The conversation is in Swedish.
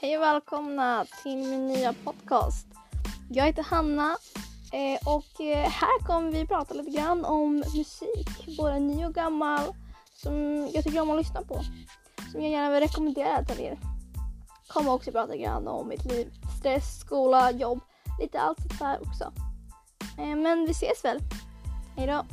Hej och välkomna till min nya podcast. Jag heter Hanna eh, och eh, här kommer vi prata lite grann om musik, både ny och gammal, som jag tycker om att lyssna på. Som jag gärna vill rekommendera till er. Kommer också prata lite grann om mitt liv, stress, skola, jobb, lite allt sånt där också. Eh, men vi ses väl. Hejdå!